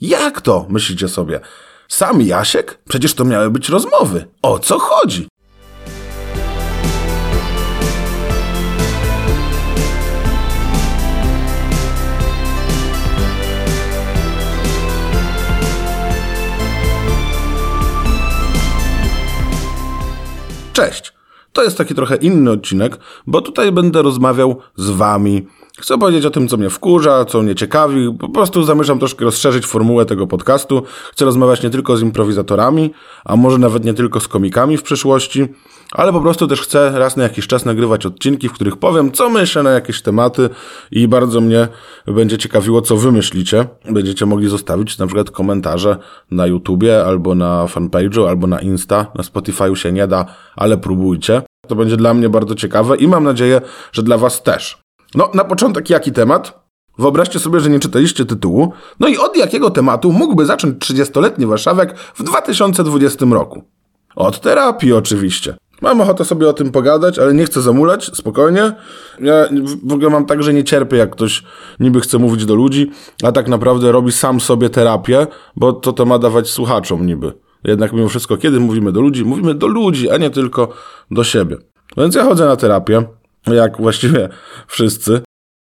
Jak to? Myślicie sobie. Sam Jasiek? Przecież to miały być rozmowy. O co chodzi? Cześć! To jest taki trochę inny odcinek, bo tutaj będę rozmawiał z wami. Chcę powiedzieć o tym, co mnie wkurza, co mnie ciekawi. Po prostu zamierzam troszkę rozszerzyć formułę tego podcastu. Chcę rozmawiać nie tylko z improwizatorami, a może nawet nie tylko z komikami w przyszłości, ale po prostu też chcę raz na jakiś czas nagrywać odcinki, w których powiem, co myślę na jakieś tematy i bardzo mnie będzie ciekawiło, co wy myślicie. Będziecie mogli zostawić na przykład komentarze na YouTubie, albo na fanpage'u, albo na Insta. Na Spotify'u się nie da, ale próbujcie. To będzie dla mnie bardzo ciekawe i mam nadzieję, że dla was też. No, na początek jaki temat? Wyobraźcie sobie, że nie czytaliście tytułu. No i od jakiego tematu mógłby zacząć 30-letni Warszawek w 2020 roku? Od terapii oczywiście. Mam ochotę sobie o tym pogadać, ale nie chcę zamulać, spokojnie. Ja w ogóle mam tak, że nie cierpię, jak ktoś niby chce mówić do ludzi, a tak naprawdę robi sam sobie terapię, bo to to ma dawać słuchaczom niby. Jednak mimo wszystko, kiedy mówimy do ludzi, mówimy do ludzi, a nie tylko do siebie. Więc ja chodzę na terapię, jak właściwie wszyscy.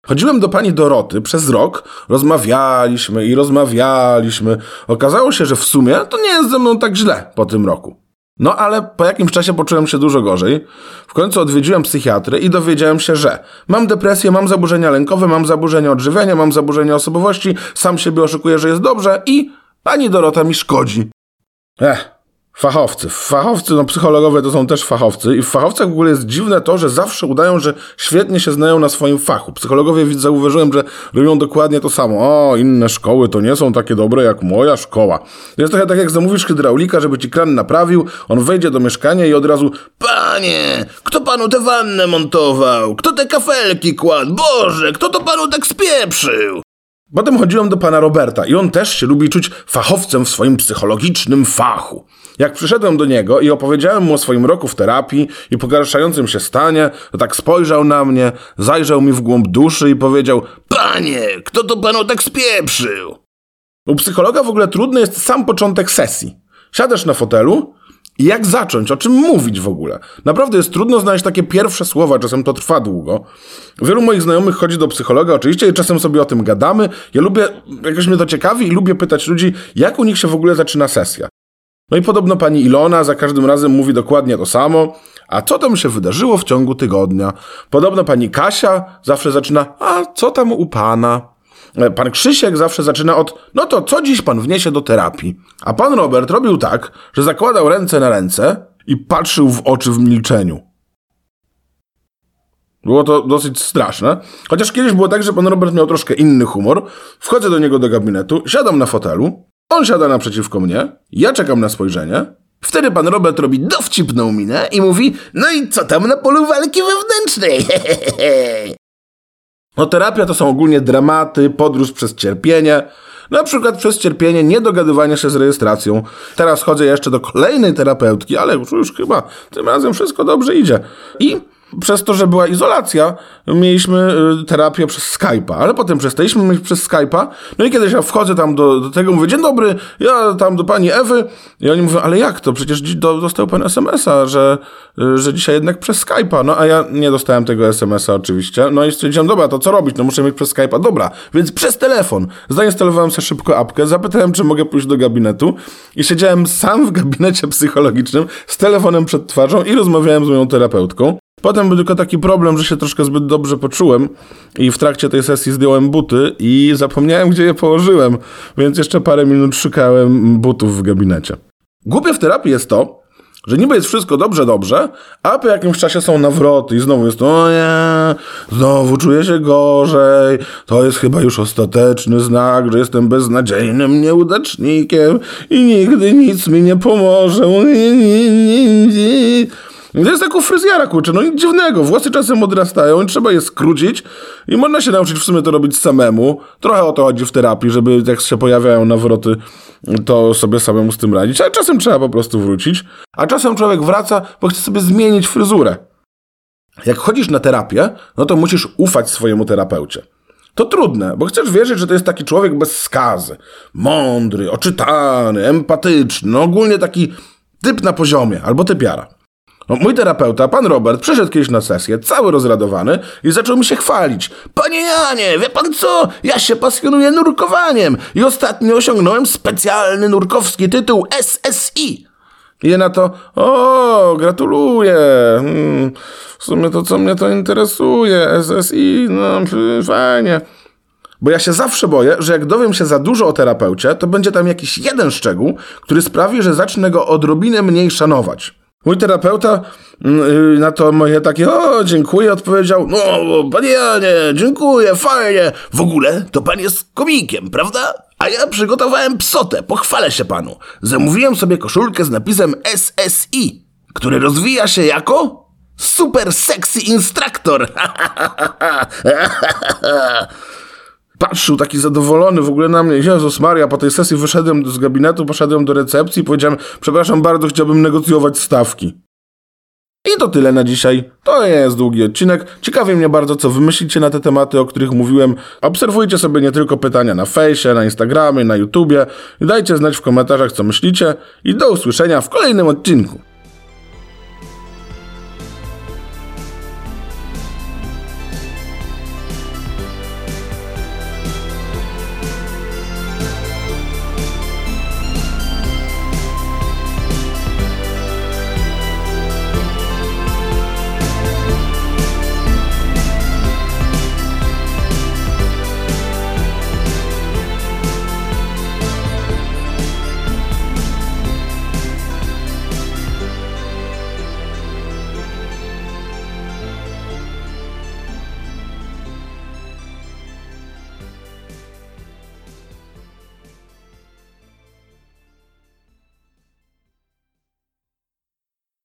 Chodziłem do pani Doroty przez rok, rozmawialiśmy i rozmawialiśmy. Okazało się, że w sumie to nie jest ze mną tak źle po tym roku. No ale po jakimś czasie poczułem się dużo gorzej. W końcu odwiedziłem psychiatrę i dowiedziałem się, że mam depresję, mam zaburzenia lękowe, mam zaburzenia odżywiania, mam zaburzenia osobowości, sam siebie oszukuję, że jest dobrze i pani Dorota mi szkodzi. Ech, Fachowcy. Fachowcy, no psychologowie to są też fachowcy i w fachowcach w ogóle jest dziwne to, że zawsze udają, że świetnie się znają na swoim fachu. Psychologowie zauważyłem, że robią dokładnie to samo. O, inne szkoły to nie są takie dobre jak moja szkoła. Jest trochę tak jak zamówisz hydraulika, żeby ci kran naprawił, on wejdzie do mieszkania i od razu Panie, kto panu tę wannę montował? Kto te kafelki kładł? Boże, kto to panu tak spieprzył? Potem chodziłem do pana Roberta i on też się lubi czuć fachowcem w swoim psychologicznym fachu. Jak przyszedłem do niego i opowiedziałem mu o swoim roku w terapii i pogarszającym się stanie, to tak spojrzał na mnie, zajrzał mi w głąb duszy i powiedział: Panie, kto to panu tak spieprzył? U psychologa w ogóle trudny jest sam początek sesji. Siadasz na fotelu i jak zacząć, o czym mówić w ogóle? Naprawdę jest trudno znaleźć takie pierwsze słowa, czasem to trwa długo. Wielu moich znajomych chodzi do psychologa oczywiście i czasem sobie o tym gadamy. Ja lubię, jakoś mnie to ciekawi i lubię pytać ludzi, jak u nich się w ogóle zaczyna sesja. No i podobno pani Ilona za każdym razem mówi dokładnie to samo. A co tam się wydarzyło w ciągu tygodnia? Podobno pani Kasia zawsze zaczyna, a co tam u pana? E, pan Krzysiek zawsze zaczyna od, no to co dziś pan wniesie do terapii? A pan Robert robił tak, że zakładał ręce na ręce i patrzył w oczy w milczeniu. Było to dosyć straszne. Chociaż kiedyś było tak, że pan Robert miał troszkę inny humor. Wchodzę do niego do gabinetu, siadam na fotelu, on siada naprzeciwko mnie, ja czekam na spojrzenie. Wtedy pan Robert robi dowcipną minę i mówi, no i co tam na polu walki wewnętrznej? no terapia to są ogólnie dramaty, podróż przez cierpienie. Na przykład przez cierpienie niedogadywania się z rejestracją. Teraz chodzę jeszcze do kolejnej terapeutki, ale już, już chyba tym razem wszystko dobrze idzie. I przez to, że była izolacja, mieliśmy y, terapię przez Skype'a, ale potem przestaliśmy mieć przez Skype'a. No i kiedyś ja wchodzę tam do, do tego, mówię, dzień dobry, ja tam do pani Ewy. I oni mówią, ale jak to? Przecież dostał pan SMS-a, że, y, że dzisiaj jednak przez Skype'a. No a ja nie dostałem tego SMS-a oczywiście. No i stwierdziłem, dobra, to co robić? No muszę mieć przez Skype'a. Dobra, więc przez telefon. Zainstalowałem sobie szybko apkę, zapytałem, czy mogę pójść do gabinetu i siedziałem sam w gabinecie psychologicznym z telefonem przed twarzą i rozmawiałem z moją terapeutką. Potem był tylko taki problem, że się troszkę zbyt dobrze poczułem i w trakcie tej sesji zdjąłem buty i zapomniałem, gdzie je położyłem, więc jeszcze parę minut szukałem butów w gabinecie. Głupie w terapii jest to, że niby jest wszystko dobrze, dobrze, a po jakimś czasie są nawroty i znowu jest to, nie, znowu czuję się gorzej, to jest chyba już ostateczny znak, że jestem beznadziejnym nieudacznikiem i nigdy nic mi nie pomoże. To jest jak u fryzjara, kurczę, no nic dziwnego. Włosy czasem odrastają i trzeba je skrócić i można się nauczyć w sumie to robić samemu. Trochę o to chodzi w terapii, żeby jak się pojawiają nawroty, to sobie samemu z tym radzić. Ale czasem trzeba po prostu wrócić. A czasem człowiek wraca, bo chce sobie zmienić fryzurę. Jak chodzisz na terapię, no to musisz ufać swojemu terapeucie. To trudne, bo chcesz wierzyć, że to jest taki człowiek bez skazy. Mądry, oczytany, empatyczny, no ogólnie taki typ na poziomie, albo typiara. No, mój terapeuta, pan Robert, przyszedł kiedyś na sesję, cały rozradowany i zaczął mi się chwalić. Panie Janie, wie pan co? Ja się pasjonuję nurkowaniem i ostatnio osiągnąłem specjalny nurkowski tytuł SSI. I na to, o, gratuluję. Hmm, w sumie to, co mnie to interesuje, SSI, no fajnie. Bo ja się zawsze boję, że jak dowiem się za dużo o terapeucie, to będzie tam jakiś jeden szczegół, który sprawi, że zacznę go odrobinę mniej szanować. Mój terapeuta yy, na to moje takie, o, dziękuję, odpowiedział, no, panie Janie, dziękuję, fajnie. W ogóle to pan jest komikiem, prawda? A ja przygotowałem psotę, pochwalę się panu. Zamówiłem sobie koszulkę z napisem SSI, który rozwija się jako Super Sexy Instructor. Patrzył taki zadowolony w ogóle na mnie. Jezus Maria, po tej sesji wyszedłem z gabinetu, poszedłem do recepcji i powiedziałem, przepraszam bardzo, chciałbym negocjować stawki. I to tyle na dzisiaj. To jest długi odcinek. Ciekawi mnie bardzo, co wymyślicie na te tematy, o których mówiłem. Obserwujcie sobie nie tylko pytania na fejsie, na Instagramie, na YouTubie. Dajcie znać w komentarzach, co myślicie. I do usłyszenia w kolejnym odcinku.